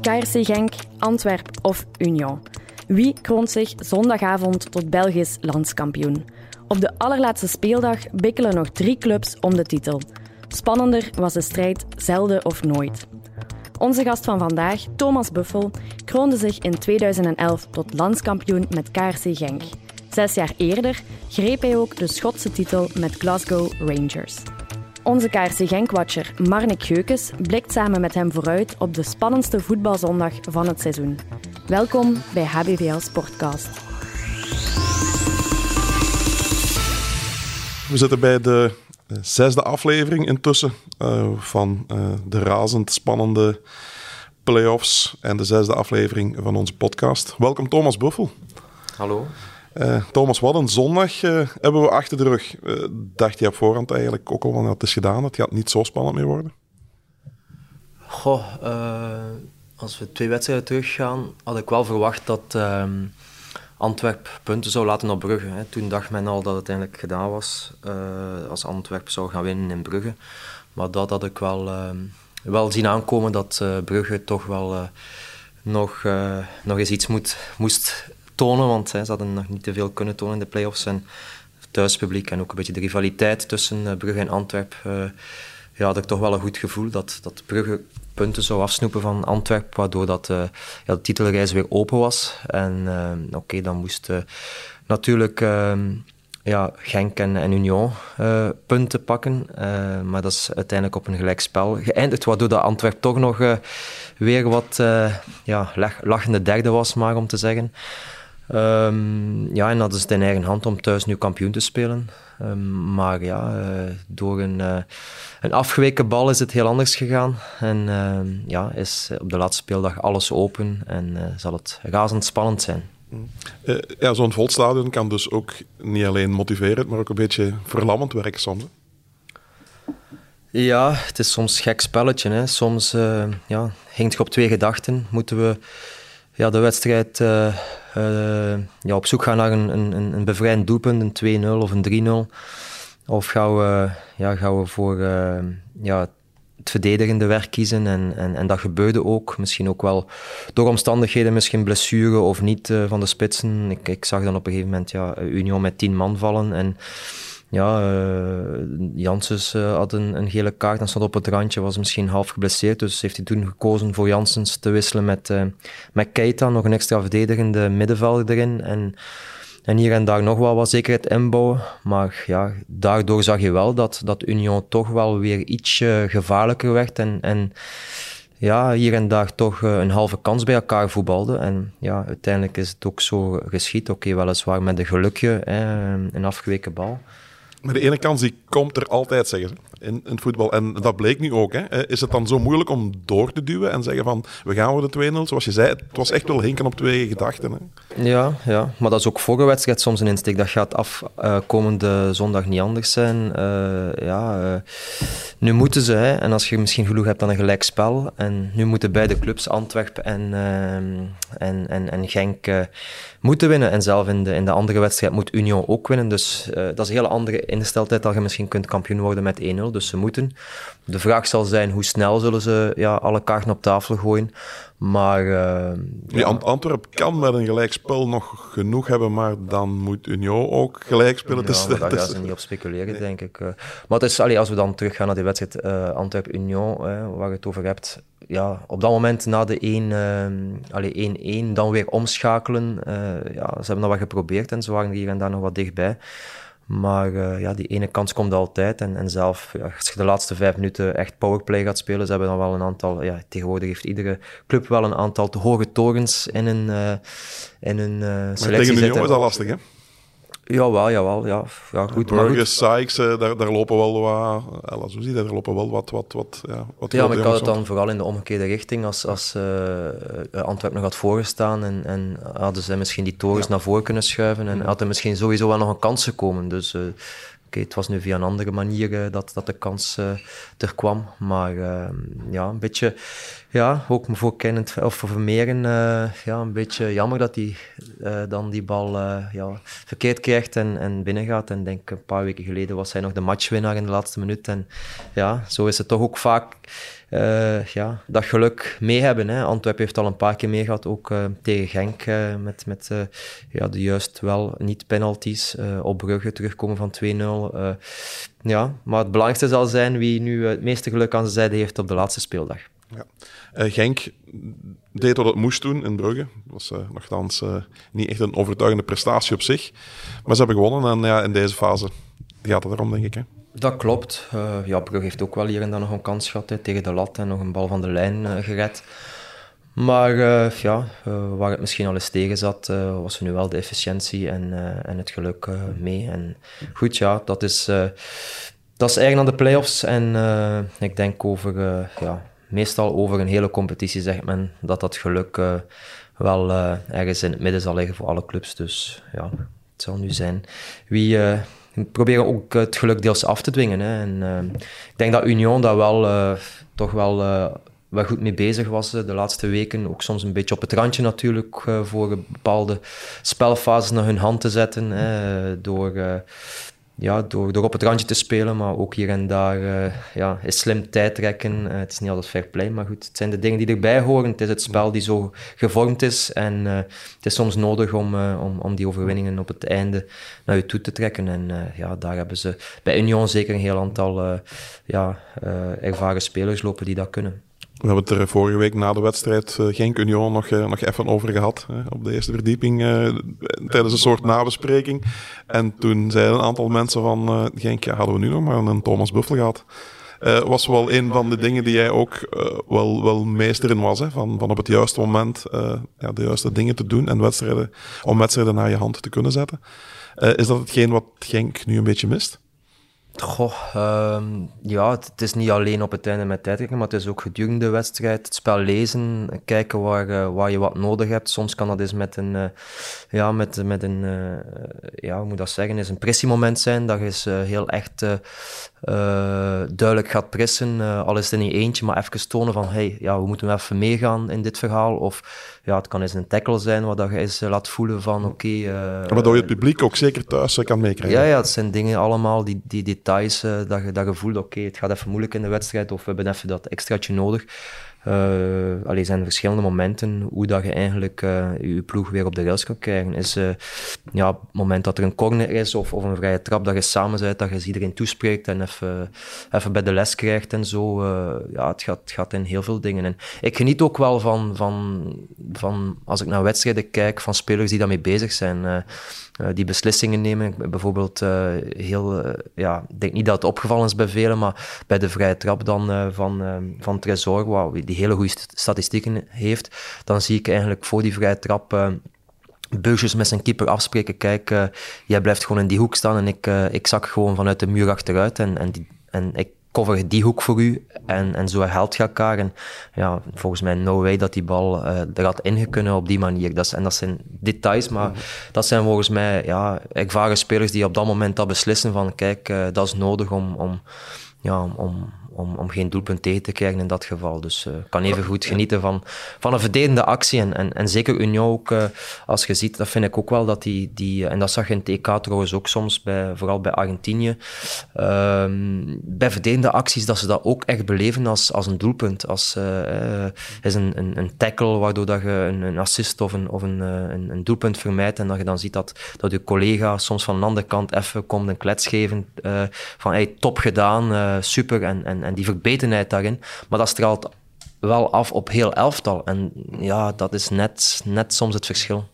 KRC Genk, Antwerp of Union. Wie kroont zich zondagavond tot Belgisch landskampioen? Op de allerlaatste speeldag bikkelen nog drie clubs om de titel. Spannender was de strijd zelden of nooit. Onze gast van vandaag, Thomas Buffel, kroonde zich in 2011 tot landskampioen met KRC Genk. Zes jaar eerder greep hij ook de Schotse titel met Glasgow Rangers. Onze KRC Genk-watcher Marnik Geukes blikt samen met hem vooruit op de spannendste voetbalzondag van het seizoen. Welkom bij HBVL Sportcast. We zitten bij de eh, zesde aflevering intussen uh, van uh, de razend spannende playoffs en de zesde aflevering van onze podcast. Welkom Thomas Buffel. Hallo. Uh, Thomas, wat een zondag uh, hebben we achter de rug. Uh, dacht je op voorhand eigenlijk ook al van het is gedaan, het gaat niet zo spannend meer worden? Goh, als we twee wedstrijden teruggaan, had ik wel verwacht dat ehm, Antwerp punten zou laten op Brugge. Hè. Toen dacht men al dat het eigenlijk gedaan was als Antwerp zou gaan winnen in Brugge. Maar dat had ik wel, ehm, wel zien aankomen dat Brugge toch wel nog, nog eens iets moet, moest tonen, want ze hadden nog niet te veel kunnen tonen in de play-offs. En thuispubliek en ook een beetje de rivaliteit tussen uh, Brugge en Antwerp. Uh, ja, had ik toch wel een goed gevoel dat, dat Brugge punten zou afsnoepen van Antwerp, waardoor dat, uh, ja, de titelreis weer open was. En oké, dan moest natuurlijk ehm, ja, Genk en, Union punten pakken. maar dat is uiteindelijk op een gelijkspel geëindigd, waardoor Antwerp toch nog weer wat ja, lachende derde was, maar om te zeggen. Um, ja, en dat is het in eigen hand om thuis nu kampioen te spelen. Um, maar ja, uh, door een, uh, een afgeweken bal is het heel anders gegaan. En uh, ja, is op de laatste speeldag alles open en eh, zal het razend spannend zijn. ja, zo'n vol stadion kan dus ook niet alleen motiverend, maar ook een beetje verlammend werken soms. Ja, het is soms een gek spelletje. Hè. Soms ja, hangt je op twee gedachten. Moeten we ja, de wedstrijd uh, uh, ja, op zoek gaan naar een, een, een bevrijdend doelpunt, een 2-0 of een 3-0. Of gaan we, ja, gaan we voor uh, ja, het verdedigende werk kiezen. En, en, en dat gebeurde ook. Misschien ook wel door omstandigheden, misschien blessure of niet van de spitsen. Ik, ik zag dan op een gegeven moment ja, Union met 10 man vallen. En ja, uh, Janssens uh, had een, een, gele kaart en stond op het randje, was misschien half geblesseerd. Dus heeft hij toen gekozen voor Janssens te wisselen met, uh, met Keita, nog een extra verdedigende middenvelder erin. En, en hier en daar nog wel wat zekerheid inbouwen. Maar ja, daardoor zag je wel dat, dat Union toch wel weer ietsje gevaarlijker werd. En, en ja, hier en daar toch een halve kans bij elkaar voetbalde. En ja, uiteindelijk is het ook zo geschied. Oké, weliswaar met een gelukje, hè, een afgeweken bal. Maar de ene kans die komt er altijd, zeggen ze, in, in voetbal. En dat bleek nu ook. Hè. Eh, is het dan zo moeilijk om door te duwen en zeggen van, we gaan voor de 2-0? Zoals je zei, het was echt wel hinken op twee gedachten. Hè. Ja, ja, maar dat is ook voor wedstrijd soms een insteek. Dat gaat afkomende uh, zondag niet anders zijn. Uh, ja, nu moeten ze, hè, en als je misschien genoeg hebt aan een gelijk spel, en nu moeten beide clubs, Antwerpen en, en, en, en Genk, moeten winnen. En zelf in de, in de andere wedstrijd moet Union ook winnen. Dus dat is een hele andere ingesteldheid dat je misschien kunt kampioen worden met 1-0. Dus ze moeten. De vraag zal zijn hoe snel zullen ze ja, alle kaarten op tafel gooien. Maar, uh, ja. Antwerp kan met een gelijkspel nog genoeg hebben, maar dan moet Union ook gelijk spelen. Ja, maar daar gaan ze niet op speculeren, denk ik. Eh. Maar het is, allee, als we dan teruggaan naar die wedstrijd uh, Antwerp-Union, waar je het over hebt. Ja, op dat moment na de 1-1, dan weer omschakelen. ja, ze hebben dat wel geprobeerd en ze waren hier en daar nog wat dichtbij. Maar uh, ja, die ene kans komt altijd. En, en zelf, ja, als je de laatste vijf minuten echt powerplay gaat spelen, ze hebben dan wel een aantal... Ja, tegenwoordig heeft iedere club wel een aantal te hoge torens in hun, uh, in hun uh, selectie Maar tegen de jongens is dat lastig, hè? Jawel, jawel, ja. ja goed, Burgers, Sykes, daar, daar lopen wel wat... Alles, hoe zie je, daar lopen wel wat... wat, wat ja, wat ja, maar ik had het dan vooral in de omgekeerde richting. Als, als uh, Antwerpen nog had voorgestaan en, en hadden ze misschien die torens ja. naar voren kunnen schuiven en had er misschien sowieso wel nog een kans gekomen. Dus... Uh, okay, het was nu via een andere manier uh, dat, dat de kans er kwam. Maar ja, een beetje, ja, ook voor Kenneth of voor Vermeeren, ja, een beetje jammer dat hij dan die bal ja, verkeerd krijgt en, en binnengaat. En denk een paar weken geleden was hij nog de matchwinnaar in de laatste minuut. En ja, zo is het toch ook vaak ja, dat geluk mee hebben. Hè. Antwerpen heeft al een paar keer mee gehad, ook tegen Genk, met, met ja, de juist wel niet penalties op Brugge terugkomen van 2-0. ja, maar het belangrijkste zal zijn wie nu het meeste geluk aan zijn zijde heeft op de laatste speeldag. Ja. Genk deed wat het moest doen in Brugge. Dat was uh, nogthans uh, niet echt een overtuigende prestatie op zich. Maar ze hebben gewonnen en ja, in deze fase gaat het erom, denk ik. Hè. Dat klopt. Uh, ja, Brugge heeft ook wel hier en daar nog een kans gehad hè, tegen de lat en nog een bal van de lijn gered. Maar ja, waar het misschien al eens tegen zat, was nu wel de efficiëntie en, en het geluk mee. En goed, ja, dat is, dat is eigen aan de play-offs. En ik denk over ja, meestal over een hele competitie zegt men dat dat geluk uh, wel uh, ergens in het midden zal liggen voor alle clubs. Dus ja, het zal nu zijn. Wie uh, proberen ook het geluk deels af te dwingen. Hè. En, ik denk dat Union daar wel toch wel, wel goed mee bezig was de laatste weken. Ook soms een beetje op het randje natuurlijk voor bepaalde spelfases naar hun hand te zetten. Hè, door ja, door, door op het randje te spelen, maar ook hier en daar uh, ja, is slim tijd trekken. Uh, het is niet altijd fair play, maar goed, het zijn de dingen die erbij horen. Het is het spel die zo gevormd is en uh, het is soms nodig om, om, om die overwinningen op het einde naar je toe te trekken. En ja, daar hebben ze bij Union zeker een heel aantal ja, ervaren spelers lopen die dat kunnen. We hebben het er vorige week na de wedstrijd uh, Genk Union nog, uh, nog even over gehad. op de eerste verdieping uh, tijdens een soort nabespreking. En toen zeiden een aantal mensen van Genk, ja, hadden we nu nog maar een Thomas Buffel gehad. was wel een van de dingen die jij ook wel, wel meester in was. Hè? Van, van op het juiste moment ja, de juiste dingen te doen en wedstrijden, om wedstrijden naar je hand te kunnen zetten. is dat hetgeen wat Genk nu een beetje mist? Goh, uh, ja, het, is niet alleen op het einde met tijdrekken, maar het is ook gedurende de wedstrijd. Het spel lezen, kijken waar, uh, waar je wat nodig hebt. Soms kan dat eens met een, uh, ja, met, met een, uh, ja, hoe moet dat zeggen, is een pressiemoment zijn. Dat je eens heel echt duidelijk gaat pressen. al is het niet eentje, maar even tonen van, hey, ja, we moeten even meegaan in dit verhaal. Of ja, het kan eens een tackle zijn, waar dat je eens laat voelen van, oké... Okay, Waardoor je het publiek ook zeker thuis kan meekrijgen. Ja, ja, het zijn dingen allemaal die, die, die details uh, dat, je, dat je voelt, oké, het gaat even moeilijk in de wedstrijd of we hebben even dat extraatje nodig. Uh, allee, zijn verschillende momenten hoe dat je eigenlijk uh, je ploeg weer op de rails kan krijgen. Is ja, het moment dat er een corner is of, of een vrije trap, dat je samen bent, dat je iedereen toespreekt en even, even bij de les krijgt en zo. ja, het gaat, gaat in heel veel dingen. En ik geniet ook wel van, van, van, als ik naar wedstrijden kijk, van spelers die daarmee bezig zijn. Die beslissingen nemen. Bijvoorbeeld, heel, ja, ik denk niet dat het opgevallen is bij velen, maar bij de vrije trap dan van, van Tresor, die hele goede statistieken heeft, dan zie ik eigenlijk voor die vrije trap uh, met zijn keeper afspreken. Kijk, jij blijft gewoon in die hoek staan en ik, ik zak gewoon vanuit de muur achteruit en, en, die, en ik cover die hoek voor u en, en zo helpt je elkaar. En ja, volgens mij no way dat die bal uh, er had ingekunnen op die manier. Dat en dat zijn details, maar dat zijn volgens mij ja, ervaren spelers die op dat moment dat beslissen van kijk, uh, dat is nodig om, om, ja, om, om, om geen doelpunt tegen te krijgen in dat geval. Dus ik uh, kan even goed genieten van, van een verdedigende actie. En, en, en zeker Union ook, uh, als je ziet, dat vind ik ook wel dat die, die en dat zag je in TK trouwens ook soms, bij, vooral bij Argentinië, uh, bij verdedigende acties, dat ze dat ook echt beleven als, als een doelpunt. Als is een, een, een, tackle waardoor dat je een, een assist of, een, of een, een, een, doelpunt vermijdt en dat je dan ziet dat, dat je collega soms van de andere kant even komt een klets geven van hey, top gedaan, super en, en en die verbetenheid daarin. Maar dat straalt wel af op heel elftal. En ja, dat is net, net soms het verschil.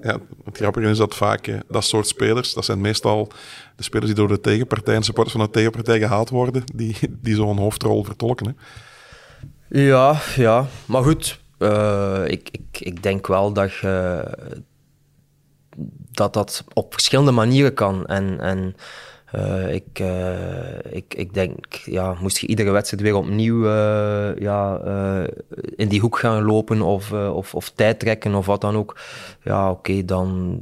Ja, het grappige is dat vaak eh, dat soort spelers, dat zijn meestal de spelers die door de tegenpartij en supporters van de tegenpartij gehaald worden, die, die zo'n hoofdrol vertolken. Hè? Ja, ja, maar goed, uh, ik, ik, ik denk wel dat je, dat dat op verschillende manieren kan. En, en uh, ik, uh, ik, ik denk, ja, moest je iedere wedstrijd weer opnieuw uh, ja, in die hoek gaan lopen of, of, of tijd trekken of wat dan ook. Ja, oké, okay, dan,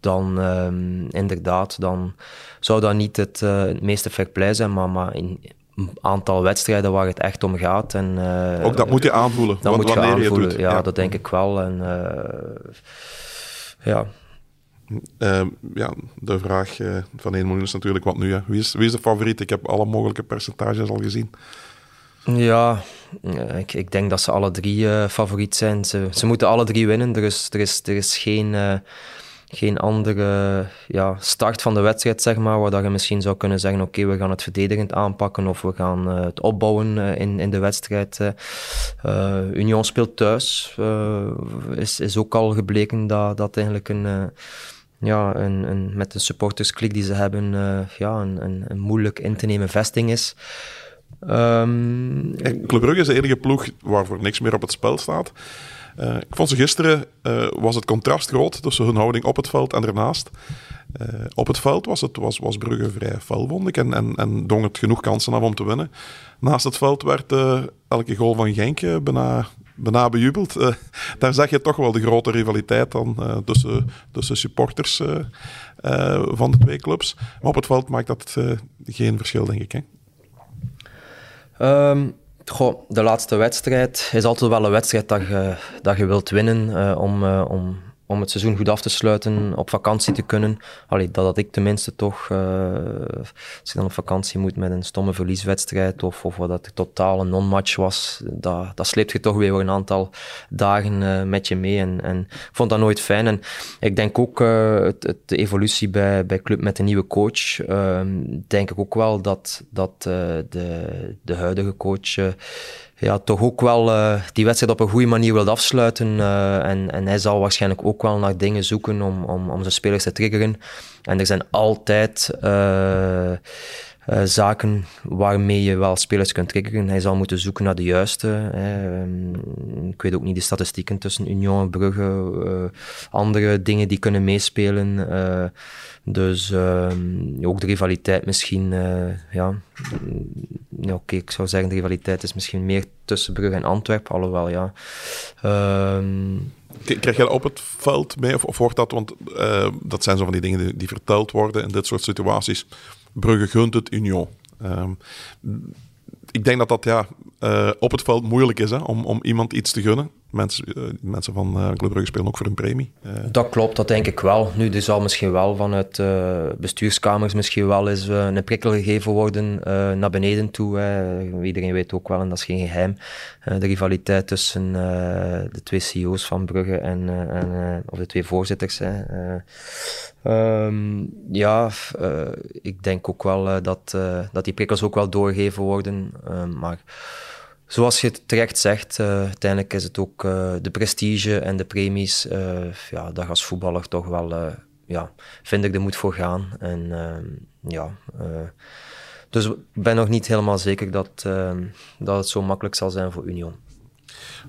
dan um, inderdaad, dan zou dat niet het, het meeste fair play zijn, maar, maar in, een aantal wedstrijden waar het echt om gaat. En, ook dat moet je aanvoelen. Dat moet je aanvoelen, je ja, ja, dat denk ik wel. En, ja, uh, ja, de vraag uh, van 1 miljoen is natuurlijk wat nu. Hè? Wie, is, wie is de favoriet? Ik heb alle mogelijke percentages al gezien. Ja, ik, ik, denk dat ze alle drie favoriet zijn. Ze, ze moeten alle drie winnen. Er is, er is, er is geen geen andere ja, start van de wedstrijd, zeg maar, waar dat je misschien zou kunnen zeggen, oké, we gaan het verdedigend aanpakken of we gaan het opbouwen in, in de wedstrijd. Union speelt thuis. is, is ook al gebleken dat dat eigenlijk een... ja, een, een, met de supportersklik die ze hebben, ja, een, een, een, moeilijk in te nemen vesting is. Um, Club Brugge is de enige ploeg waarvoor niks meer op het spel staat. Uh, ik vond ze gisteren, uh, was het contrast groot tussen hun houding op het veld en. Uh, op het veld was, het, was, was Brugge vrij fel, vond ik, en, en, en dong het genoeg kansen af om te winnen. Naast het veld werd elke goal van Genk bijna, bijna bejubeld. daar zag je toch wel de grote rivaliteit dan tussen, tussen supporters van de twee clubs. Maar op het veld maakt dat geen verschil, denk ik. Hè? Um Goh, de laatste wedstrijd is altijd wel een wedstrijd dat je, dat je wilt winnen uh, om, uh, om, om het seizoen goed af te sluiten, op vakantie te kunnen. Allee, dat had ik tenminste toch, uh, als dan op vakantie moet met een stomme verlieswedstrijd of, of wat dat totaal een non-match was, dat, dat sleept je toch weer een aantal dagen uh, met je mee. En, en ik vond dat nooit fijn. En ik denk ook uh, het, de evolutie bij, bij Club met de nieuwe coach, denk ik ook wel dat, dat de, de huidige coach ja, toch ook wel uh, die wedstrijd op een goede manier wil afsluiten. Uh, en, en hij zal waarschijnlijk ook wel naar dingen zoeken om, om, om zijn spelers te triggeren. En er zijn altijd uh, zaken waarmee je wel spelers kunt triggeren. Hij zal moeten zoeken naar de juiste. Hè. Ehm, ik weet ook niet de statistieken tussen Union en Brugge. andere dingen die kunnen meespelen. Dus uh, ook de rivaliteit misschien, ja, ja oké, ik zou zeggen de rivaliteit is misschien meer tussen Brugge en Antwerpen, alhoewel ja. Uh, Krijg je op het veld mee of, of wordt dat, want dat zijn zo van die dingen die, verteld worden in dit soort situaties. Brugge gunt het Union. Ehm, ik denk dat dat ja, uh, op het veld moeilijk is hè, om, om iemand iets te gunnen. Mensen, uh, mensen van uh, Club Brugge spelen ook voor een premie. Dat klopt, dat denk ik wel. Nu, er zal misschien wel vanuit bestuurskamers misschien wel eens een prikkel gegeven worden naar beneden toe. Iedereen weet ook wel, en dat is geen geheim, de rivaliteit tussen de twee CEO's van Brugge en, en of de twee voorzitters. Hè. Um, ja, ik denk ook wel dat, dat die prikkels ook wel doorgegeven worden. Ehm, maar zoals je terecht zegt, uiteindelijk is het ook de prestige en de premies. ja, daar als voetballer toch wel, ja, vind ik er moet voor gaan. En ehm, ja, dus ik ben nog niet helemaal zeker dat, dat het zo makkelijk zal zijn voor Union.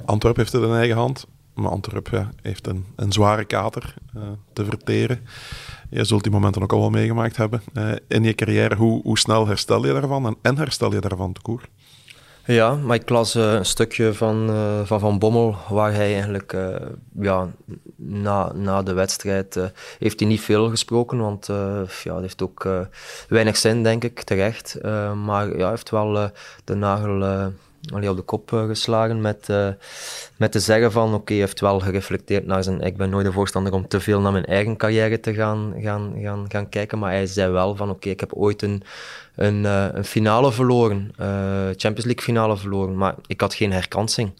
Antwerp heeft het in eigen hand. Maar Antwerpen ja, heeft een, een zware kater uh, te verteren. Je zult die momenten ook al wel meegemaakt hebben uh, in je carrière. Hoe, hoe snel herstel je daarvan en, en herstel je daarvan te koer? Ja, maar ik las uh, een stukje van, van Van Bommel waar hij eigenlijk ja, na, na de wedstrijd heeft hij niet veel gesproken, want ja, heeft ook weinig zin, denk ik, terecht. maar ja, heeft wel de nagel allee, op de kop uh, geslagen met, uh, met te zeggen van oké, heeft wel gereflecteerd naar zijn... Ik ben nooit de voorstander om te veel naar mijn eigen carrière te gaan, gaan, gaan, gaan kijken, maar hij zei wel van oké, ik heb ooit een, een, uh, een finale verloren, Champions League finale verloren, maar ik had geen herkansing.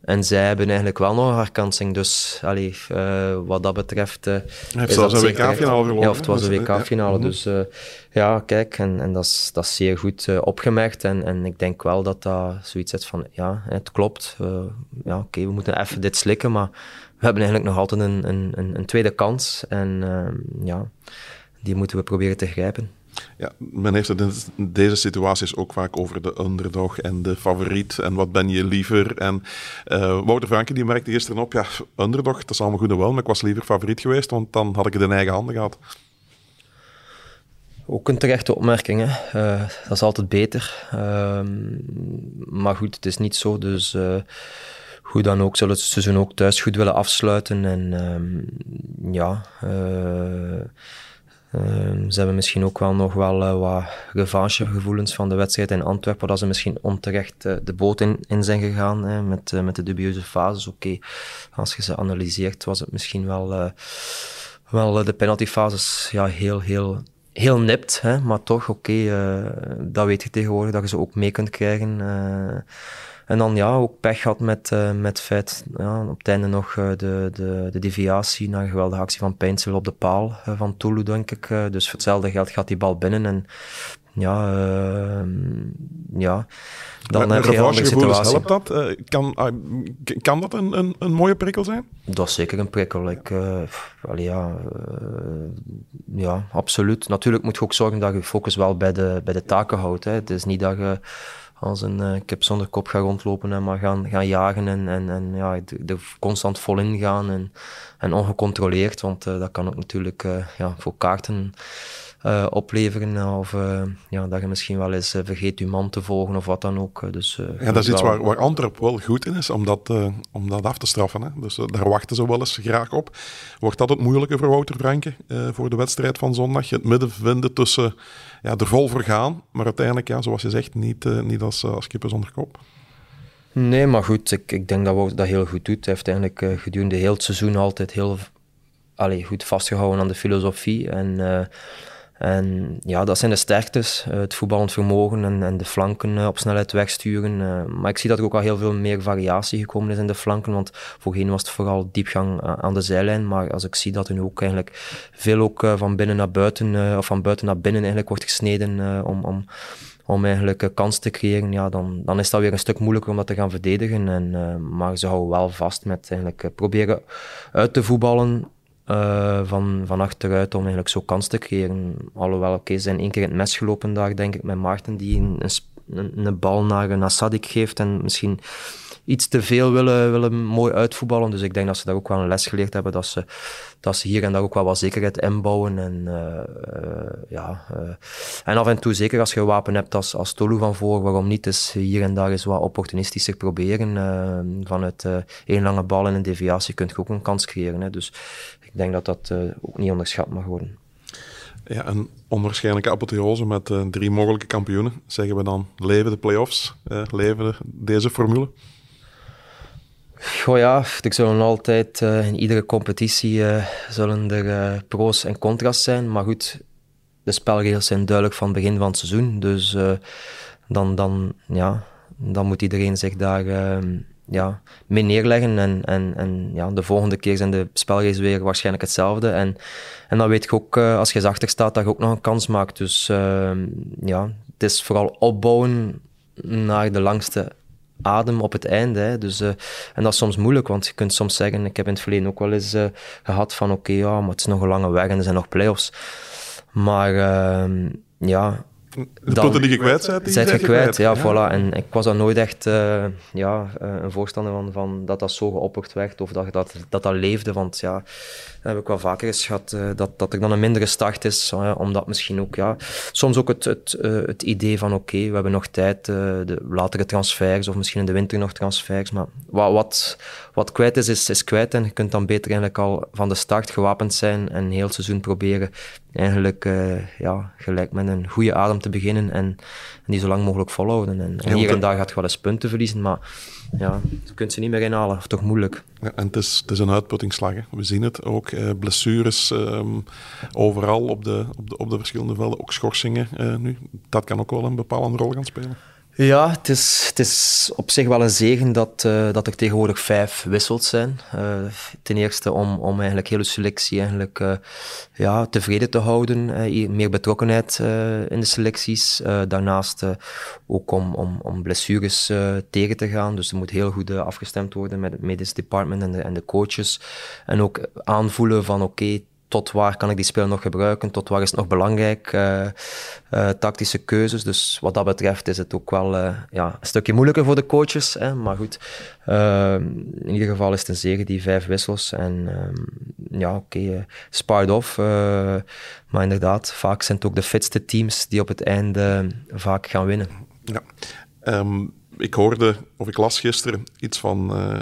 En zij hebben eigenlijk wel nog een herkansing. Dus allee, uh, wat dat betreft. Uh, heeft zelfs een WK-finale gewonnen. Ja, of het was een WK-finale. Ja. Dus uh, ja, kijk, en, en dat, is, dat is zeer goed opgemerkt. En, en ik denk wel dat dat zoiets is van: ja, het klopt. ja, oké, okay, we moeten even dit slikken. Maar we hebben eigenlijk nog altijd een, een, een tweede kans. En ja, die moeten we proberen te grijpen. Ja, men heeft het in deze situaties ook vaak over de underdog en de favoriet en wat ben je liever. En uh, Wouter Franke die merkte gisteren op, ja, underdog, dat is allemaal goed en wel, maar ik was liever favoriet geweest, want dan had ik het in eigen handen gehad. Ook een terechte opmerking, hè. Uh, dat is altijd beter. Uh, maar goed, het is niet zo, dus hoe dan ook zullen het seizoen ook thuis goed willen afsluiten. En ehm, ja... Um, ze hebben misschien ook wel nog wel uh, wat revanchegevoelens van de wedstrijd in Antwerpen, dat ze misschien onterecht uh, de boot in, zijn gegaan hè, met, uh, met de dubieuze fases. Oké, als je ze analyseert, was het misschien wel, wel de penaltyfases ja, heel, heel, heel nipt, hè, maar toch, oké, dat weet je tegenwoordig, dat je ze ook mee kunt krijgen. En dan ja, ook pech gehad met, uh, met feit, ja, op het einde nog uh, de, de, de deviatie naar een geweldige actie van Pijnsel op de paal uh, van Tulu, denk ik. dus voor hetzelfde geld gaat die bal binnen en ja, ja dan heb je een situatie. Helpt dat? Kan, uh, kan dat een, een, een, mooie prikkel zijn? Dat is zeker een prikkel. Ik, ja, ja, absoluut. Natuurlijk moet je ook zorgen dat je focus wel bij de, bij de taken houdt. Hè. Het is niet dat je als een kip zonder kop gaat rondlopen en maar gaan, gaan jagen en, en, en ja, er constant vol in gaan en, en ongecontroleerd. Want dat kan ook natuurlijk ja, voor kaarten uh, opleveren. Of uh, ja, dat je misschien wel eens uh, vergeet je man te volgen of wat dan ook. Dus, ja, dat is iets waar, waar Antwerp wel goed in is, om dat, om dat af te straffen. Hè? Dus daar wachten ze wel eens graag op. Wordt dat het moeilijke voor Wouter Franke voor de wedstrijd van zondag? Het midden vinden tussen ja, er vol voor gaan, maar uiteindelijk, ja, zoals je zegt, niet, niet als, als kippen zonder kop. Nee, maar goed, ik, ik denk dat Wouter dat heel goed doet. Hij heeft eigenlijk gedurende heel het seizoen altijd heel allee, goed vastgehouden aan de filosofie. En en ja, dat zijn de sterktes. Uh, het voetballend vermogen en, en de flanken uh, op snelheid wegsturen. Uh, maar ik zie dat er ook al heel veel meer variatie gekomen is in de flanken. Want voorheen was het vooral diepgang aan de zijlijn. Maar als ik zie dat nu ook eigenlijk veel ook van binnen naar buiten, of van buiten naar binnen eigenlijk wordt gesneden om, om, om eigenlijk kans te creëren, ja, dan, dan is dat weer een stuk moeilijker om dat te gaan verdedigen. En, maar ze houden wel vast met eigenlijk proberen uit te voetballen uh, van, van achteruit om eigenlijk zo kans te creëren. Alhoewel, oké, ze zijn één keer in het mes gelopen daar, denk ik, met Maarten, die een, een, een bal naar, naar Sadik geeft en misschien iets te veel willen, willen mooi uitvoetballen. Dus ik denk dat ze daar ook wel een les geleerd hebben, dat ze, dat ze hier en daar ook wel wat zekerheid inbouwen. En, uh, ja, uh, en af en toe, zeker als je een wapen hebt als, als Tolu van voor, waarom niet eens hier en daar eens wat opportunistischer proberen. Vanuit één lange bal en een deviatie kun je ook een kans creëren. Hè. Dus ik denk dat dat ook niet onderschat mag worden. Ja, een onwaarschijnlijke apotheose met drie mogelijke kampioenen. Zeggen we dan, leven de play-offs, leven deze formule? Goh ja, er zullen altijd uh, in iedere competitie zullen er pro's en contra's zijn. Maar goed, de spelregels zijn duidelijk van het begin van het seizoen. Dus dan, dan, ja, dan moet iedereen zich daar ehm, ja, mee neerleggen. En, en, en ja, de volgende keer zijn de spelregels weer waarschijnlijk hetzelfde. En, en dan weet je ook, als je achter staat, dat je ook nog een kans maakt. Dus ehm, ja, het is vooral opbouwen naar de langste adem op het einde. Hè. Dus, uh, en dat is soms moeilijk, want je kunt soms zeggen, ik heb in het verleden ook wel eens uh, gehad van oké, ja, maar het is nog een lange weg en er zijn nog play-offs. Maar uh, ja, de punten die je kwijt bent, die je kwijt. Ja, ja, voilà. En ik was dan nooit echt uh, ja, een voorstander van, van dat dat zo geopperd werd of dat dat, dat, dat leefde. Want ja, dat heb ik wel vaker eens gehad, uh, dat, dat er dan een mindere start is. Uh, omdat misschien ook, ja, soms ook het, het, het idee van oké, okay, we hebben nog tijd, de latere transfers of misschien in de winter nog transfers. Maar wat, wat, wat kwijt is, is, is kwijt. En je kunt dan beter eigenlijk al van de start gewapend zijn en heel seizoen proberen eigenlijk ja, gelijk met een goede adem te beginnen en, en die zo lang mogelijk volhouden. En, en hier en daar gaat je wel eens punten verliezen, maar ja, je kunt ze niet meer inhalen, of toch moeilijk. Ja, en het is, het is een uitputtingsslag. Hè. We zien het ook. Eh, blessures um, overal op de, op, de, op de verschillende velden. Ook schorsingen uh, nu. Dat kan ook wel een bepalende rol gaan spelen. Ja, het is, het is op zich wel een zegen dat, uh, dat er tegenwoordig vijf wissels zijn. Uh, ten eerste om, om eigenlijk hele selectie eigenlijk, uh, ja, tevreden te houden. meer betrokkenheid in de selecties. daarnaast ook om, om, om blessures tegen te gaan. Dus er moet heel goed afgestemd worden met het medisch department en de, en de coaches. En ook aanvoelen van oké, tot waar kan ik die speler nog gebruiken, tot waar is het nog belangrijk, uh, tactische keuzes. Dus wat dat betreft is het ook wel uh, ja, een stukje moeilijker voor de coaches. Hè, maar goed, in ieder geval is het een serie, die vijf wissels. En ehm, ja, oké, okay, spared off. maar inderdaad, vaak zijn het ook de fitste teams die op het einde vaak gaan winnen. Ja. Um ik hoorde, of ik las gisteren, iets van uh,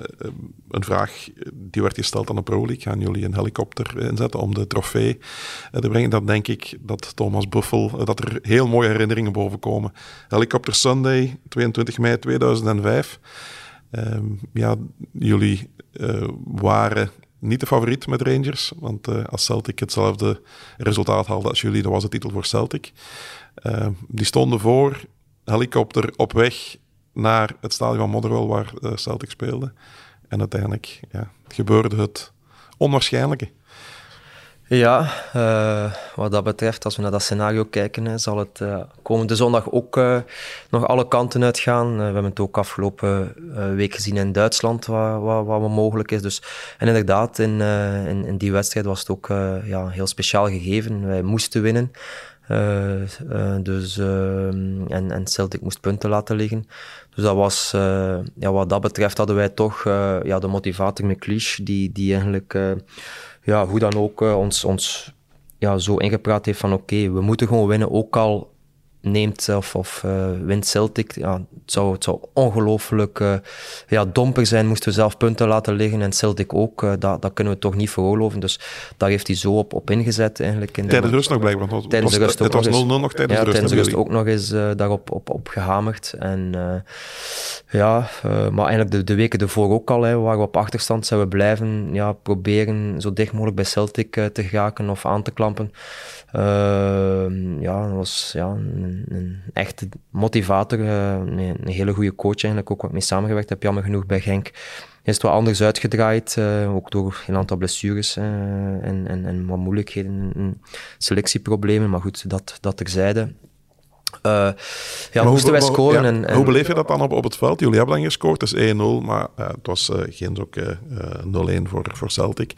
een vraag die werd gesteld aan de Pro League. Gaan jullie een helikopter inzetten om de trofee uh, te brengen? Dat denk ik dat Thomas Buffel, dat er heel mooie herinneringen boven komen. Helicopter Sunday, 22 mei 2005. Ehm, ja, jullie waren niet de favoriet met Rangers, want als Celtic hetzelfde resultaat haalde als jullie, dat was de titel voor Celtic. Ehm, die stonden voor, helikopter op weg naar het stadion van Motherwell waar uh, Celtic speelde. En uiteindelijk ja, gebeurde het onwaarschijnlijke. Ja, uh, wat dat betreft, als we naar dat scenario kijken, zal het uh, komende zondag ook uh, nog alle kanten uitgaan. we hebben het ook afgelopen week gezien in Duitsland, wat, wat, wat mogelijk is. Dus, en inderdaad, in, in, in, die wedstrijd was het ook ja, heel speciaal gegeven. Wij moesten winnen. Dus, en, en Celtic moest punten laten liggen. Dus dat was, ja, wat dat betreft hadden wij toch ja, de motivator McLeish, die, die eigenlijk ja, hoe dan ook ons, ons ja, zo ingepraat heeft van oké, we moeten gewoon winnen, ook al neemt of, of uh, wint Celtic. Ja, het zou, het zou ongelooflijk uh, ja, domper zijn moesten we zelf punten laten liggen en Celtic ook. Uh, dat, dat kunnen we toch niet veroorloven. Dus daar heeft hij zo op, op ingezet eigenlijk. In tijdens de rust nog blijkbaar. Want tijdens de rust het was 0-0 nog tijdens ja, de rust. tijdens de rust ook nog eens daarop op, op gehamerd. En ja, maar eigenlijk de, de weken ervoor ook al, hè, waar we op achterstand we blijven ja, proberen zo dicht mogelijk bij Celtic te geraken of aan te klampen. Uh, ja, dat was ja, een, een echte motivator, een, een, hele goede coach eigenlijk, ook wat mee samengewerkt heb, jammer genoeg bij Genk. Is het wat anders uitgedraaid, uh, ook door een aantal blessures en, en, en wat moeilijkheden, en selectieproblemen, maar goed, dat, dat terzijde. Uh, ja, moesten wij scoren. ja, en, en, hoe beleef je dat dan op, op het veld? Jullie hebben dan gescoord, het is 1-0, maar uh, het was uh, geen ook 0-1 voor, voor Celtic.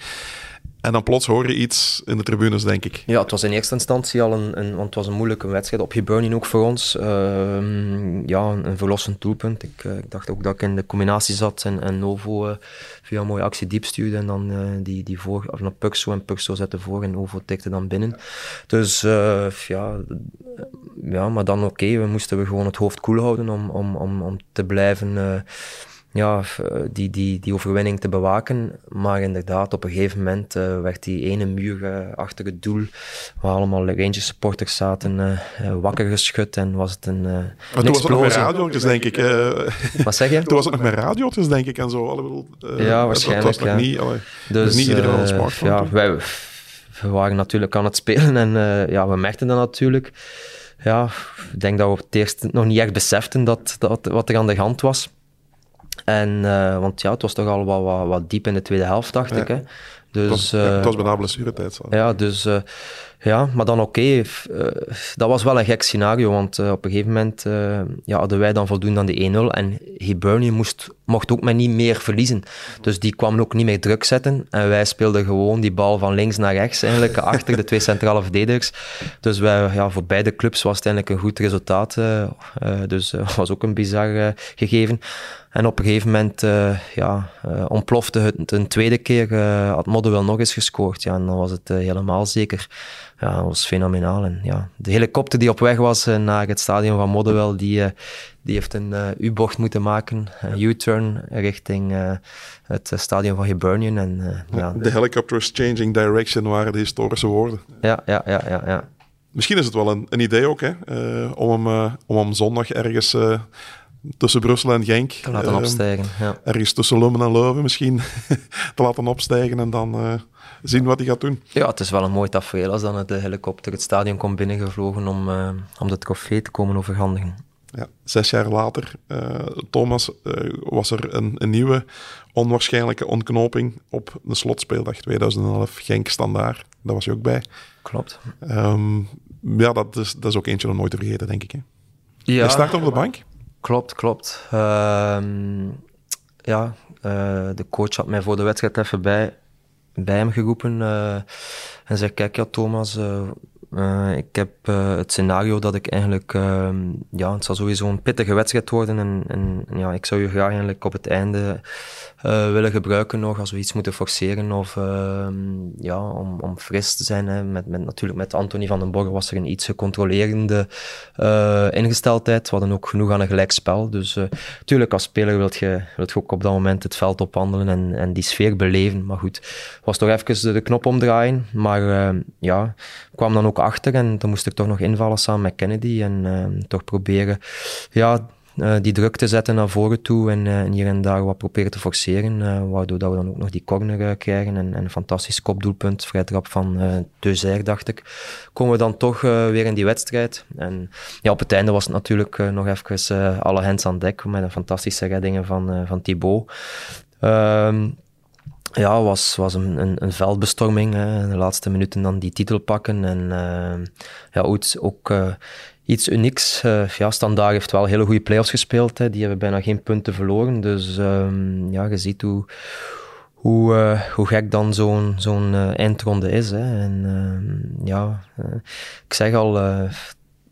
En dan plots hoor je iets in de tribunes, denk ik. Ja, het was in eerste instantie al een, een want het was een moeilijke wedstrijd. Op Hibernian ook voor ons. Uh, ja, een, verlossend doelpunt. Ik, uh, ik, dacht ook dat ik in de combinatie zat en, Novo uh, via een mooie actie diep stuurde. En dan die, die voor, of naar Puxo en Puxo zette voor en Novo tikte dan binnen. Dus ja, ja, maar dan oké. We moesten we gewoon het hoofd koel houden om, om, om, om te blijven ja, die, die, die overwinning te bewaken. Maar inderdaad, op een gegeven moment uh, werd die ene muur uh, achter het doel, waar allemaal Rangers supporters zaten, uh, wakker geschud en was het een, maar toen was het nog met radiootjes, denk ik. Wat zeg je? Toen was het nog met radiootjes, denk ik, en zo. Ja, waarschijnlijk. Dat was ja. nog niet, dus, niet iedereen een smartphone. Ja, wij, we waren natuurlijk aan het spelen en ja, we merkten dat natuurlijk. Ja, ik denk dat we op het eerst nog niet echt beseften dat, dat, wat er aan de hand was. En, uh, want ja, het was toch al wat, wat, wat, diep in de tweede helft, dacht ja. ik. Hè. Dus, het, was, uh, het was bijna blessuretijd. Zo. Ja, dus uh, ja, maar dan oké. Okay. dat was wel een gek scenario, want op een gegeven moment ja, hadden wij dan voldoende aan die 1-0 en Hibernian moest, mocht ook maar niet meer verliezen. Dus die kwam ook niet meer druk zetten en wij speelden gewoon die bal van links naar rechts eigenlijk achter de twee centrale verdedigers. Dus wij, ja, voor beide clubs was het eigenlijk een goed resultaat. dus dat was ook een bizar gegeven. En op een gegeven moment uh, ja, uh, ontplofte het een tweede keer. Uh, had Modderwell nog eens gescoord. Ja, en dan was het helemaal zeker. Ja, dat was fenomenaal. En, ja, de helikopter die op weg was naar het stadion van Modderwell, die, die heeft een U-bocht moeten maken. Een U-turn richting het stadion van Hibernian. En, ja, de helicopters changing direction waren de historische woorden. Ja, ja, ja. ja, ja. Misschien is het wel een, een idee ook, hè, om, hem, om hem zondag ergens tussen Brussel en Genk. Te laten uh, opstijgen, ja. Ergens tussen Lummen en Leuven misschien te laten opstijgen en dan uh, zien wat hij gaat doen. Ja, het is wel een mooi tafereel als dan de helikopter het stadion komt binnengevlogen om, uh, om de trofee te komen overhandigen. Ja, zes jaar later, Thomas, was er een, een, nieuwe onwaarschijnlijke ontknoping op de slotspeeldag 2011 Genk Standaard. Daar was je ook bij. Klopt. Um, ja, dat is, dat is ook eentje om nooit te vergeten, denk ik. Hè? Ja. Hij start op de bank. Klopt, klopt. Uh, ja, de coach had mij voor de wedstrijd even bij, bij hem geroepen uh, en zei: Kijk, ja, Thomas, uh, ik heb het scenario dat ik eigenlijk, ehm, ja, het zal sowieso een pittige wedstrijd worden en, en ja, ik zou je graag eigenlijk op het einde willen gebruiken nog als we iets moeten forceren of ehm, ja, om, om fris te zijn. Met, met, natuurlijk met Anthony van den Borg was er een iets gecontrolerende ingesteldheid. We hadden ook genoeg aan een gelijk spel. Dus natuurlijk als speler wilt je, wilt ook op dat moment het veld opwandelen en, en die sfeer beleven. Maar goed, was toch even de, de knop omdraaien. Maar ja, kwam dan ook achter en dan moest ik toch nog invallen samen met Kennedy en uh, toch proberen ja, uh, die druk te zetten naar voren toe en, uh, hier en daar wat proberen te forceren, uh, waardoor dat we dan ook nog die corner krijgen en, en, een fantastisch kopdoelpunt, vrij trap van uh, dacht ik, komen we dan toch weer in die wedstrijd. En ja, op het einde was het natuurlijk nog even alle hands aan dek met een fantastische reddingen van, van Thibaut. Ehm, ja, was, was een, een, een veldbestorming. De laatste minuten dan die titel pakken. En uh, ja, ook, ook uh, iets unieks. Uh, ja, Standaard heeft wel hele goede play-offs gespeeld. Hè. Die hebben bijna geen punten verloren. Dus um, ja, je ziet hoe, hoe, hoe gek dan zo'n zo'n eindronde is. Hè. En uh, ja, ik zeg al,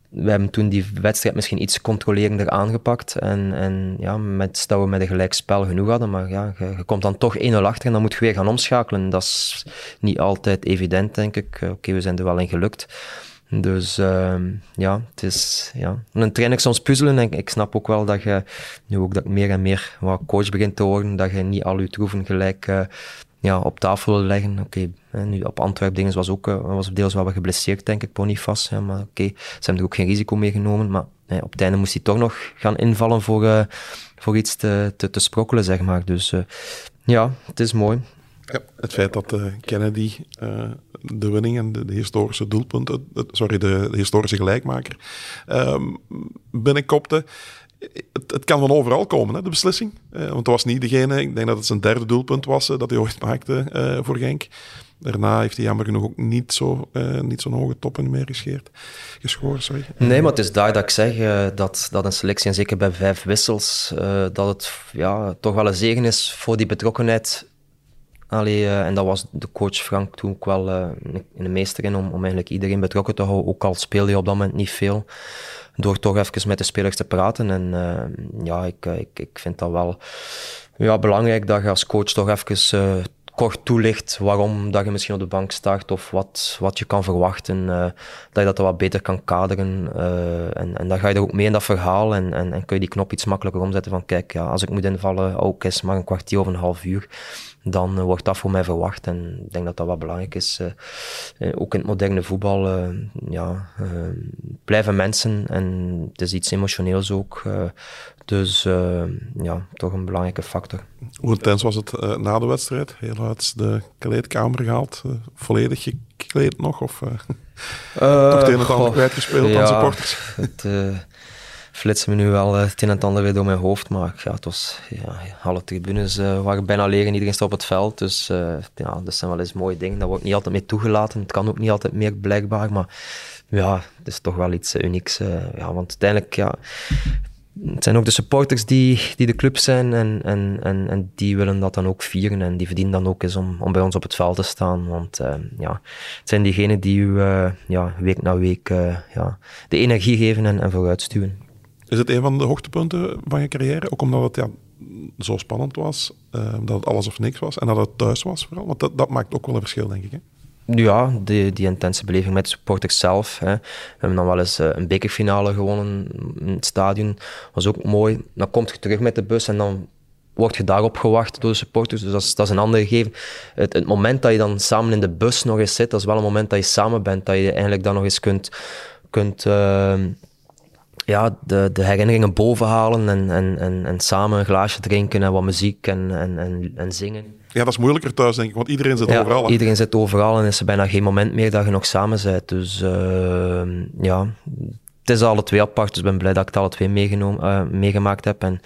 we hebben toen die wedstrijd misschien iets controlerender aangepakt. En, en ja, met, dat we met een gelijk spel genoeg hadden. Maar ja, je, komt dan toch 1-0 achter en dan moet je weer gaan omschakelen. Dat is niet altijd evident, denk ik. Oké, okay, we zijn er wel in gelukt. Dus uh, ja, het is ja. een trainer soms puzzelen. En ik snap ook wel dat je, nu ook dat meer en meer wat coach begint te worden, dat je niet al je troeven gelijk uh, ja, op tafel leggen. Oké, nu op Antwerp dingen was ook uh, was deels wel wat geblesseerd, denk ik, Boniface. Ja, maar oké, ze hebben er ook geen risico mee genomen. Maar op het einde moest hij toch nog gaan invallen voor, uh, voor iets te, te, te sprokkelen, zeg maar. Dus uh, ja, het is mooi. Ja, het feit dat Kennedy de winning en de, historische doelpunt, sorry, de, de, historische gelijkmaker, um, binnenkopte. Het, kan van overal komen, hè, de beslissing. Uh, want het was niet degene, ik denk dat het zijn derde doelpunt was dat hij ooit maakte voor Genk. Daarna heeft hij jammer genoeg ook niet zo niet zo'n hoge toppen meer gescheerd, geschoren. Sorry. Nee, maar het is daar dat ik zeg dat, dat een selectie, en zeker bij vijf wissels, dat het ja, toch wel een zegen is voor die betrokkenheid Allee, en dat was de coach Frank toen ook wel een meester in om, om eigenlijk iedereen betrokken te houden. Ook al speelde je op dat moment niet veel. Door toch even met de spelers te praten. En uh, ja, ik, ik, ik vind dat wel ja, belangrijk dat je als coach toch even kort toelicht waarom dat je misschien op de bank start of wat, wat je kan verwachten. Uh, dat je dat wat beter kan kaderen. Uh, en, en dan ga je er ook mee in dat verhaal en, en, kun je die knop iets makkelijker omzetten van kijk, ja, als ik moet invallen, ook is maar een kwartier of een half uur dan uh, wordt dat voor mij verwacht. En ik denk dat dat wat belangrijk is. Ook in het moderne voetbal ja, blijven mensen en het is iets emotioneels ook. Dus ja, toch een belangrijke factor. Hoe intens was het na de wedstrijd? Heel uit de kleedkamer gehaald? volledig gekleed nog? Of toch het een en ander kwijtgespeeld ja, aan supporters? Het, flitsen me nu wel eh, het een en het ander weer door mijn hoofd. Maar ja, het was, ja, alle tribunes waren bijna leeg en iedereen stond op het veld. Dus ja, dat zijn wel eens mooie dingen. Dat wordt niet altijd mee toegelaten. Het kan ook niet altijd meer blijkbaar. Maar ja, het is toch wel iets unieks. Ja, want uiteindelijk, ja, het zijn ook de supporters die, die de club zijn en, en, en, en die willen dat dan ook vieren en die verdienen dan ook eens om, om bij ons op het veld te staan. Want uh, ja, het zijn diegenen die u uh, ja, week na week uh, ja, de energie geven en, en vooruitstuwen. Is het een van de hoogtepunten van je carrière? Ook omdat het ja, zo spannend was, dat het alles of niks was en dat het thuis was vooral. Want dat, dat maakt ook wel een verschil, denk ik. Hè? Ja, die, die intense beleving met de supporters zelf. Hè. We hebben dan wel eens uh, een bekerfinale gewonnen in het stadion. was ook mooi. Dan komt je terug met de bus en dan word je daarop gewacht door de supporters. Dus dat is, dat is een andere gegeven. Het, het, moment dat je dan samen in de bus nog eens zit, dat is wel een moment dat je samen bent. Dat je eigenlijk dan nog eens kunt... kunt uh, ja, de, de herinneringen bovenhalen en, en, en, en samen een glaasje drinken en wat muziek en, en, en, en zingen. Ja, dat is moeilijker thuis, denk ik, want iedereen zit ja, overal. Iedereen zit overal en is er bijna geen moment meer dat je nog samen bent. Dus uh, ja, het is alle twee apart, dus ik ben blij dat ik het alle twee meegenomen, uh, meegemaakt heb. En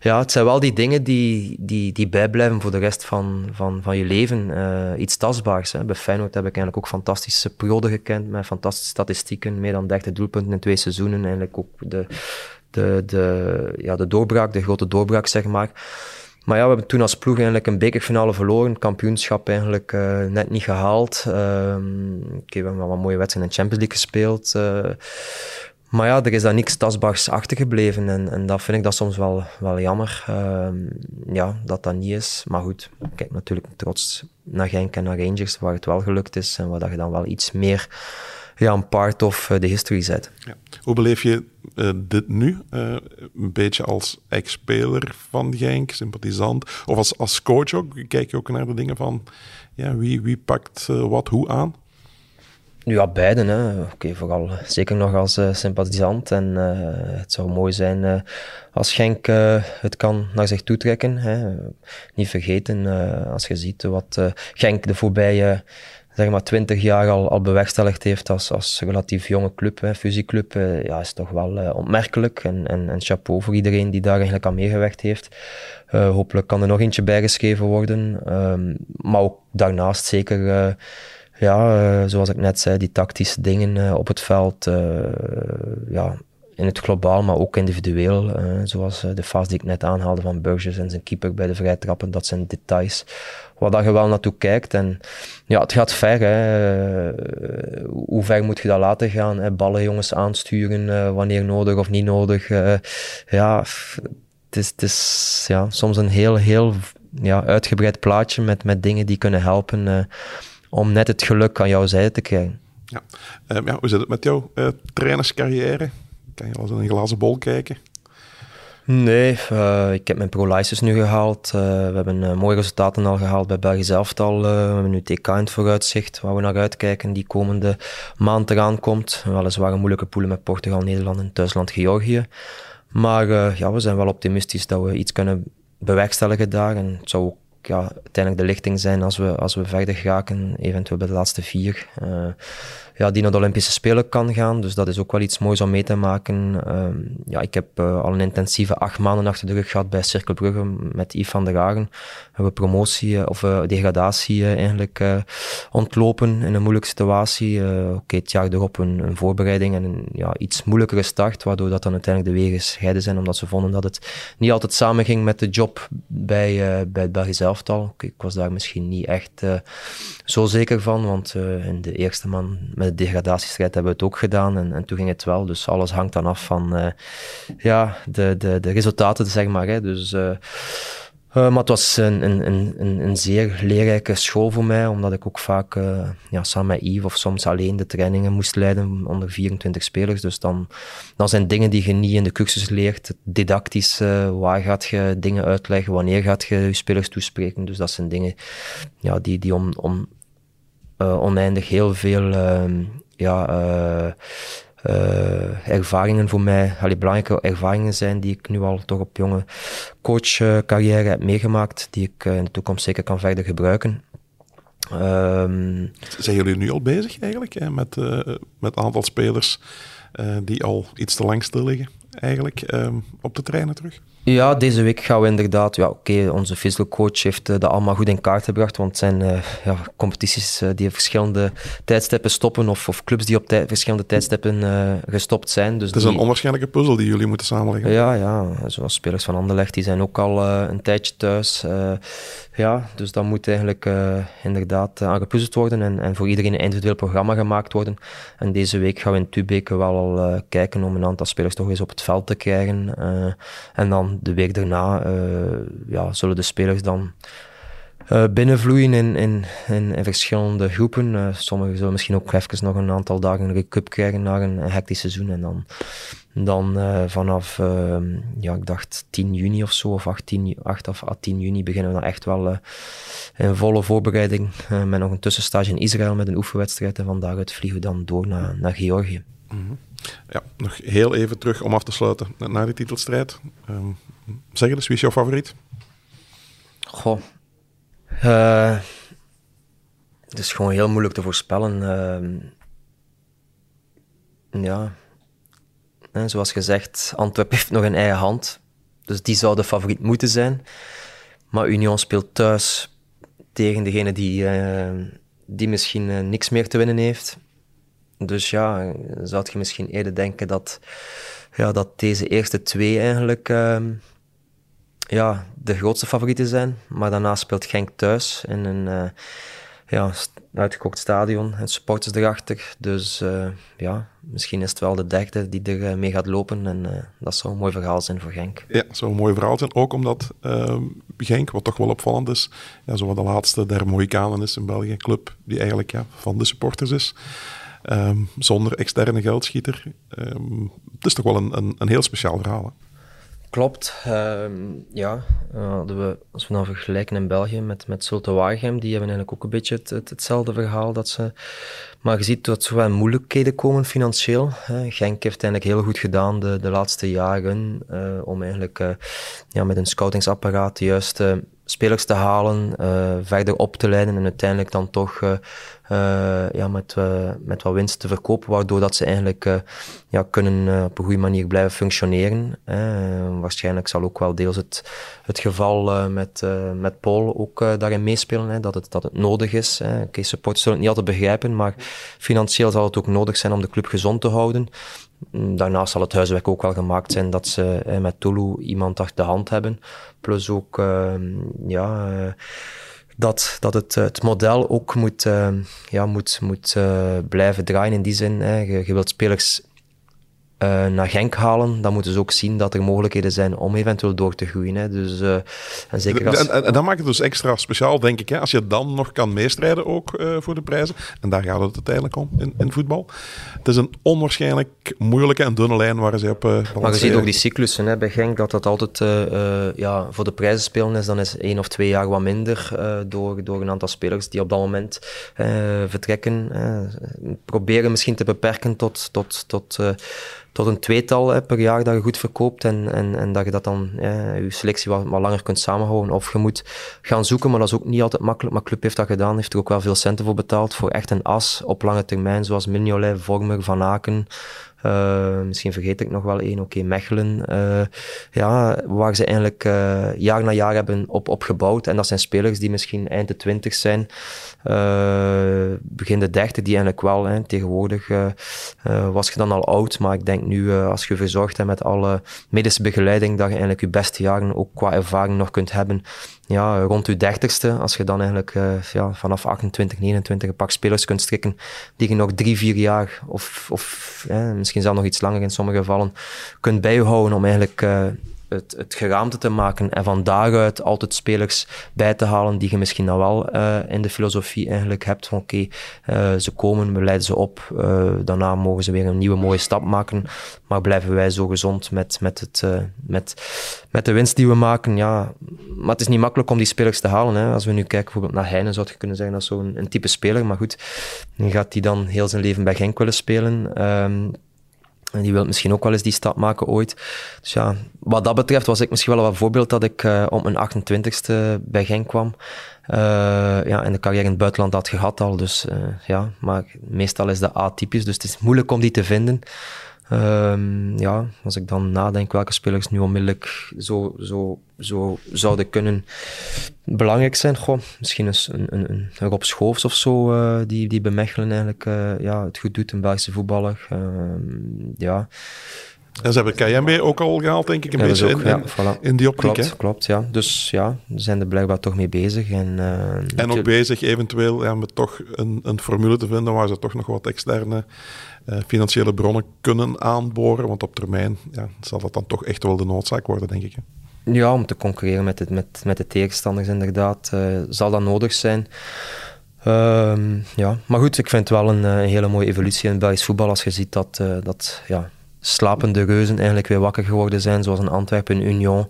ja, het zijn wel die dingen die, die, die bijblijven voor de rest van, van, van je leven. Uh, iets tastbaars. Hè. Bij Feyenoord heb ik eigenlijk ook fantastische perioden gekend, met fantastische statistieken, meer dan 30 doelpunten in twee seizoenen. Eigenlijk ook de, de, de, ja, de doorbraak, de grote doorbraak, zeg maar. Maar ja, we hebben toen als ploeg eigenlijk een bekerfinale verloren. Kampioenschap eigenlijk uh, net niet gehaald. Uh, okay, we hebben wel een mooie wedstrijd in de Champions League gespeeld. Maar ja, er is daar niks tastbaars achtergebleven. En, en dat vind ik dat soms wel, wel jammer. Uh, ja, dat dat niet is. Maar goed, kijk natuurlijk trots naar Genk en naar Rangers, waar het wel gelukt is. En waar dat je dan wel iets meer ja, een part of de history zet. Ja. Hoe beleef je uh, dit nu? Uh, een beetje als ex-speler van Genk, sympathisant. Of als, als coach ook? Kijk je ook naar de dingen van ja, wie, wie pakt wat hoe aan? Ja, beide. Hè. Oké, vooral zeker nog als uh, sympathisant. En uh, het zou mooi zijn als Genk het kan naar zich toetrekken. Hè. Niet vergeten, als je ziet wat Genk de voorbije zeg maar 20 jaar al, al bewerkstelligd heeft als, als relatief jonge club, hè, fusieclub, ja, is toch wel opmerkelijk. En, en, en chapeau voor iedereen die daar eigenlijk aan meegewerkt heeft. hopelijk kan er nog eentje bijgeschreven worden. Ehm, maar ook daarnaast zeker ja, uh, zoals ik net zei, die tactische dingen uh, op het veld, uh, ja, in het globaal, maar ook individueel. zoals de fase die ik net aanhaalde van Burgess en zijn keeper bij de vrije trappen, dat zijn details waar je wel naartoe kijkt. En ja, het gaat ver. Hè. hoe ver moet je dat laten gaan? Hè? Ballen jongens aansturen wanneer nodig of niet nodig. ja, het is, het is ja, soms een heel, heel ja, uitgebreid plaatje met, met dingen die kunnen helpen om net het geluk aan jouw zijde te krijgen. Ja. Um, ja hoe zit het met jouw uh, trainerscarrière? Kan je al eens in een glazen bol kijken? Nee, uh, ik heb mijn pro-license nu gehaald. Uh, we hebben mooie resultaten al gehaald bij België zelf al. we hebben nu TK in het vooruitzicht, waar we naar uitkijken, die komende maand eraan komt. Weliswaar een moeilijke poelen met Portugal, Nederland en thuisland Georgië. Maar ja, we zijn wel optimistisch dat we iets kunnen bewerkstelligen daar. En het zou ook ja, uiteindelijk de lichting zijn als we, als we verder geraken, eventueel bij de laatste vier. Ja, die naar de Olympische Spelen kan gaan. Dus dat is ook wel iets moois om mee te maken. Uh, ja, ik heb uh, al een intensieve acht maanden achter de rug gehad bij Cirkel Brugge met Yves van der Hagen. We hebben promotie eh, of degradatie eigenlijk ontlopen in een moeilijke situatie. Oké, het jaar erop een, een, voorbereiding en een ja, iets moeilijkere start, waardoor dat dan uiteindelijk de wegen gescheiden zijn, omdat ze vonden dat het niet altijd samenging met de job bij, bij het Belgisch elftal. Ik was daar misschien niet echt zo zeker van, want in de eerste man met de degradatiestrijd hebben we het ook gedaan en, en toen ging het wel. Dus alles hangt dan af van uh, ja, de, de, de resultaten, zeg maar. Hè. Dus, uh, maar het was een, een, een, een zeer leerrijke school voor mij, omdat ik ook vaak ja, samen met Yves of soms alleen de trainingen moest leiden onder 24 spelers. Dus dan, dan zijn dingen die je niet in de cursus leert, didactisch, waar gaat je dingen uitleggen, wanneer gaat je je spelers toespreken. Dus dat zijn dingen ja, die, die om, om uh, oneindig heel veel ehm, ja, uh, uh, ervaringen voor mij, allee, belangrijke ervaringen zijn die ik nu al toch op jonge coachcarrière heb meegemaakt, die ik in de toekomst zeker kan verder gebruiken. Um, zijn jullie nu al bezig eigenlijk hè, met, met een aantal spelers die al iets te lang stil liggen eigenlijk um, op de trainen terug? Ja, deze week gaan we inderdaad. Ja, oké, onze physical coach heeft uh, dat allemaal goed in kaart gebracht. Want het zijn uh, ja, competities uh, die verschillende tijdstippen stoppen. Of, of clubs die op tij verschillende tijdstippen gestopt zijn. Dus het is een onwaarschijnlijke puzzel die jullie moeten samenleggen. Ja, ja, zoals spelers van Anderlecht, die zijn ook al een tijdje thuis. ja, dus dat moet eigenlijk inderdaad aangepuzzeld worden. En, en voor iedereen een individueel programma gemaakt worden. En deze week gaan we in Tubeke wel al kijken om een aantal spelers toch eens op het veld te krijgen. en dan de week daarna uh, ja, zullen de spelers dan uh, binnenvloeien in, in, in, verschillende groepen. Uh, sommigen zullen misschien ook even nog een aantal dagen een recup krijgen na een, hectisch seizoen. En dan, dan vanaf, ehm, ja, ik dacht 10 juni of zo, of 18, 8 of 10 juni, beginnen we dan echt wel in volle voorbereiding. met nog een tussenstage in Israël met een oefenwedstrijd. En van daaruit vliegen we dan door naar, naar Georgië. Mm Ja, nog heel even terug om af te sluiten naar die titelstrijd. Um, zeg eens, wie is jouw favoriet? Goh. Uh, het is gewoon heel moeilijk te voorspellen. Uh, ja. En zoals gezegd, Antwerpen heeft nog een eigen hand. Dus die zou de favoriet moeten zijn. Maar Union speelt thuis tegen degene die, uh, die misschien niks meer te winnen heeft. Dus ja, zou je misschien eerder denken dat, ja, dat deze eerste twee eigenlijk uh, ja, de grootste favorieten zijn. Maar daarna speelt Genk thuis in een uh, ja, uitgekookt stadion en supporters erachter. Dus uh, ja, misschien is het wel de derde die er eh, mee gaat lopen. En dat zou een mooi verhaal zijn voor Genk. Ja, dat zou een mooi verhaal zijn. Ook omdat ehm, Genk, wat toch wel opvallend is, ja, zo de laatste der Mohikanen is in België, een club die eigenlijk ja, van de supporters is. Um, zonder externe geldschieter. Um, het is toch wel een, een, een heel speciaal verhaal. Klopt. Ehm, ja, hadden we, als we dan vergelijken in België met, met Zulte die hebben eigenlijk ook een beetje het, hetzelfde verhaal. Dat ze, maar je ziet dat er wel moeilijkheden komen financieel. Genk heeft eigenlijk heel goed gedaan de, de laatste jaren uh, om eigenlijk uh, ja, met een scoutingsapparaat de juiste spelers te halen, uh, verder op te leiden en uiteindelijk dan toch uh, uh, ja, met, met wat winst te verkopen, waardoor dat ze eigenlijk ja, kunnen op een goede manier blijven functioneren. waarschijnlijk zal ook wel deels het, het geval met, met Paul ook daarin meespelen, hè, dat, het, dat het nodig is. Oké, okay, supporters zullen het niet altijd begrijpen, maar financieel zal het ook nodig zijn om de club gezond te houden. Daarnaast zal het huiswerk ook wel gemaakt zijn dat ze met Tulu iemand achter de hand hebben. Plus ook, ehm, ja, eh, dat, dat het, het model ook moet, ehm, ja, moet, moet blijven draaien in die zin. Hè. Je wilt spelers uh, naar Genk halen, dan moeten ze ook zien dat er mogelijkheden zijn om eventueel door te groeien. Hè. Dus, uh, en, zeker als... en, en, dat maakt het dus extra speciaal, denk ik. Hè? Als je dan nog kan meestrijden ook uh, voor de prijzen. En daar gaat het uiteindelijk om in, in voetbal. Het is een onwaarschijnlijk moeilijke en dunne lijn waar ze op Maar je ziet ook die cyclussen hè, bij Genk, dat dat altijd ja, voor de prijzen spelen is. Dan is één of twee jaar wat minder door, door een aantal spelers die op dat moment vertrekken. proberen misschien te beperken tot... tot, tot tot een tweetal per jaar dat je goed verkoopt en, en, en dat je dat dan je selectie wat, wat langer kunt samenhouden. Of je moet gaan zoeken, maar dat is ook niet altijd makkelijk. Maar Club heeft dat gedaan, heeft er ook wel veel centen voor betaald voor echt een as op lange termijn, zoals Mignolet, Vormer, Van Aken. Uh, misschien vergeet ik nog wel één, oké, Mechelen. Uh, ja, waar ze eigenlijk uh, jaar na jaar hebben op, opgebouwd. En dat zijn spelers die misschien eind de twintig zijn, begin de dertig, die eigenlijk wel, hè, tegenwoordig was je dan al oud, maar ik denk nu, als je verzorgd hebt met alle medische begeleiding, dat je eigenlijk je beste jaren ook qua ervaring nog kunt hebben ja, rond je dertigste, als je dan eigenlijk ja, vanaf 28, 29 een pak spelers kunt strikken die je nog drie, vier jaar of, of misschien zelfs nog iets langer in sommige gevallen kunt bijhouden om eigenlijk uh, het, het geraamte te maken en van daaruit altijd spelers bij te halen die je misschien dan wel uh, in de filosofie eigenlijk hebt van oké, uh, ze komen, we leiden ze op, daarna mogen ze weer een nieuwe mooie stap maken, maar blijven wij zo gezond met, met, het, met, met de winst die we maken, ja, maar het is niet makkelijk om die spelers te halen. Hè. Als we nu kijken bijvoorbeeld naar Heine, zou je kunnen zeggen dat is zo'n een, type speler, maar goed, dan gaat hij dan heel zijn leven bij Genk willen spelen. Um, die wil misschien ook wel eens die stap maken ooit. Dus ja, wat dat betreft was ik misschien wel een voorbeeld dat ik uh, op mijn 28ste bij Genk kwam. Uh, ja, en de carrière in het buitenland had gehad al. Dus uh, ja, maar meestal is dat atypisch. Dus het is moeilijk om die te vinden. Um, ja, als ik dan nadenk welke spelers nu onmiddellijk zo, zo, zo zouden kunnen belangrijk zijn. Goh, misschien eens een, een, een Rob Schoofs of zo, uh, die, die bij Mechelen eigenlijk uh, ja, het goed doet, een Belgische voetballer. Uh, ja. En ze hebben KMB ook al gehaald, denk ik, een beetje ook, in, ja, voilà. in, die optiek. Klopt, klopt, ja. Dus ja, ze zijn er blijkbaar toch mee bezig. En, en ook bezig eventueel ja, met toch een, een formule te vinden waar ze toch nog wat externe uh, financiële bronnen kunnen aanboren. Want op termijn ja, zal dat dan toch echt wel de noodzaak worden, denk ik. Hè? Ja, om te concurreren met, het, met, met de tegenstanders inderdaad, uh, zal dat nodig zijn. Uh, ja, maar goed, ik vind het wel een, een, hele mooie evolutie in het Belgisch voetbal als je ziet dat, dat ja, slapende reuzen eigenlijk weer wakker geworden zijn, zoals een Antwerpen, Union.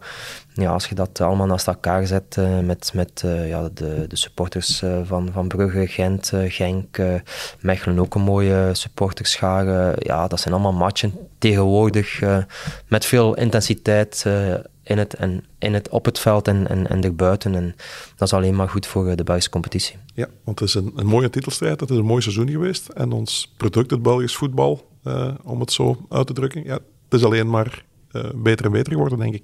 Ja, als je dat allemaal naast elkaar zet uh, met, met uh, ja, de, de supporters uh, van, van Brugge, Gent, Genk, Mechelen ook een mooie supporterschare. ja, dat zijn allemaal matchen tegenwoordig met veel intensiteit in het, en, in het, op het veld en, en, en erbuiten. En dat is alleen maar goed voor de Belgische competitie. Ja, want het is een, een mooie titelstrijd. Het is een mooi seizoen geweest. En ons product, het Belgisch voetbal, uh, om het zo uit te drukken. Ja, het is alleen maar uh, beter en beter geworden, denk ik.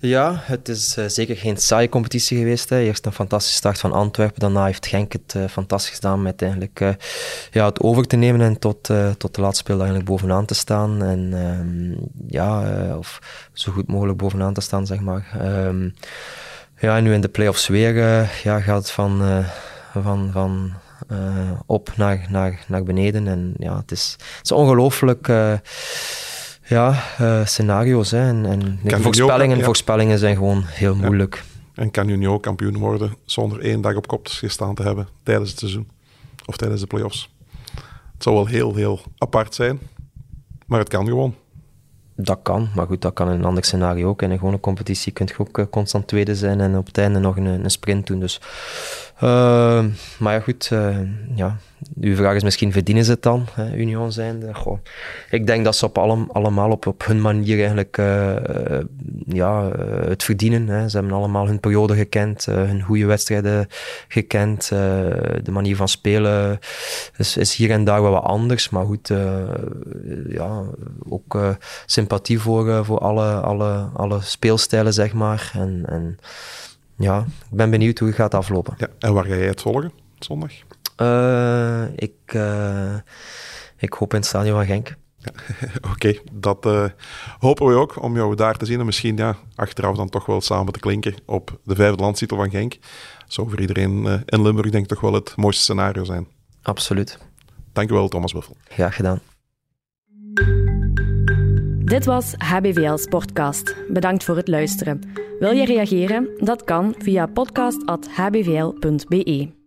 Ja, het is uh, zeker geen saaie competitie geweest. Hè. Eerst een fantastische start van Antwerpen. Daarna heeft Genk het fantastisch gedaan met eigenlijk, ja, het over te nemen en tot, tot de laatste speeldag eigenlijk bovenaan te staan. En ehm, ja, of zo goed mogelijk bovenaan te staan, zeg maar. Um, ja, en nu in de play-offs weer ja, gaat het van, van, van op naar, naar, naar beneden. En ja, het is, het is ongelooflijk ja, uh, scenario's. Hè. En, en voorspellingen, voorspellingen zijn gewoon heel moeilijk. En kan Union kampioen worden zonder één dag op kop gestaan te hebben tijdens het seizoen of tijdens de playoffs? Het zou wel heel, heel apart zijn, maar het kan gewoon. Dat kan, maar goed, dat kan in een ander scenario ook. In een gewone competitie kun je ook constant tweede zijn en op het einde nog een, een sprint doen. Dus, uh, maar ja, goed, uh, ja, uw vraag is misschien, verdienen ze het dan, hè, Union zijnde? Goh. Ik denk dat ze op alle, allemaal op, op hun manier eigenlijk uh, ja, het verdienen. Hè. Ze hebben allemaal hun periode gekend, hun goede wedstrijden gekend. de manier van spelen is, is, hier en daar wel wat anders, maar goed, ja, ook sympathie voor, voor alle, alle, alle speelstijlen, zeg maar. En, en ja, ik ben benieuwd hoe het gaat aflopen. Ja, en waar ga jij het volgen, zondag? Uh, ik, uh, ik hoop in het stadion van Genk. Ja, Oké, okay, dat uh, hopen we ook om jou daar te zien. En misschien ja, achteraf dan toch wel samen te klinken op de vijfde landstitel van Genk. Zou voor iedereen in Limburg denk ik toch wel het mooiste scenario zijn. Absoluut. Dankjewel Thomas Buffel. Graag gedaan. Dit was HBVL Sportcast. Bedankt voor het luisteren. Wil je reageren? Dat kan via podcast.hbvl.be.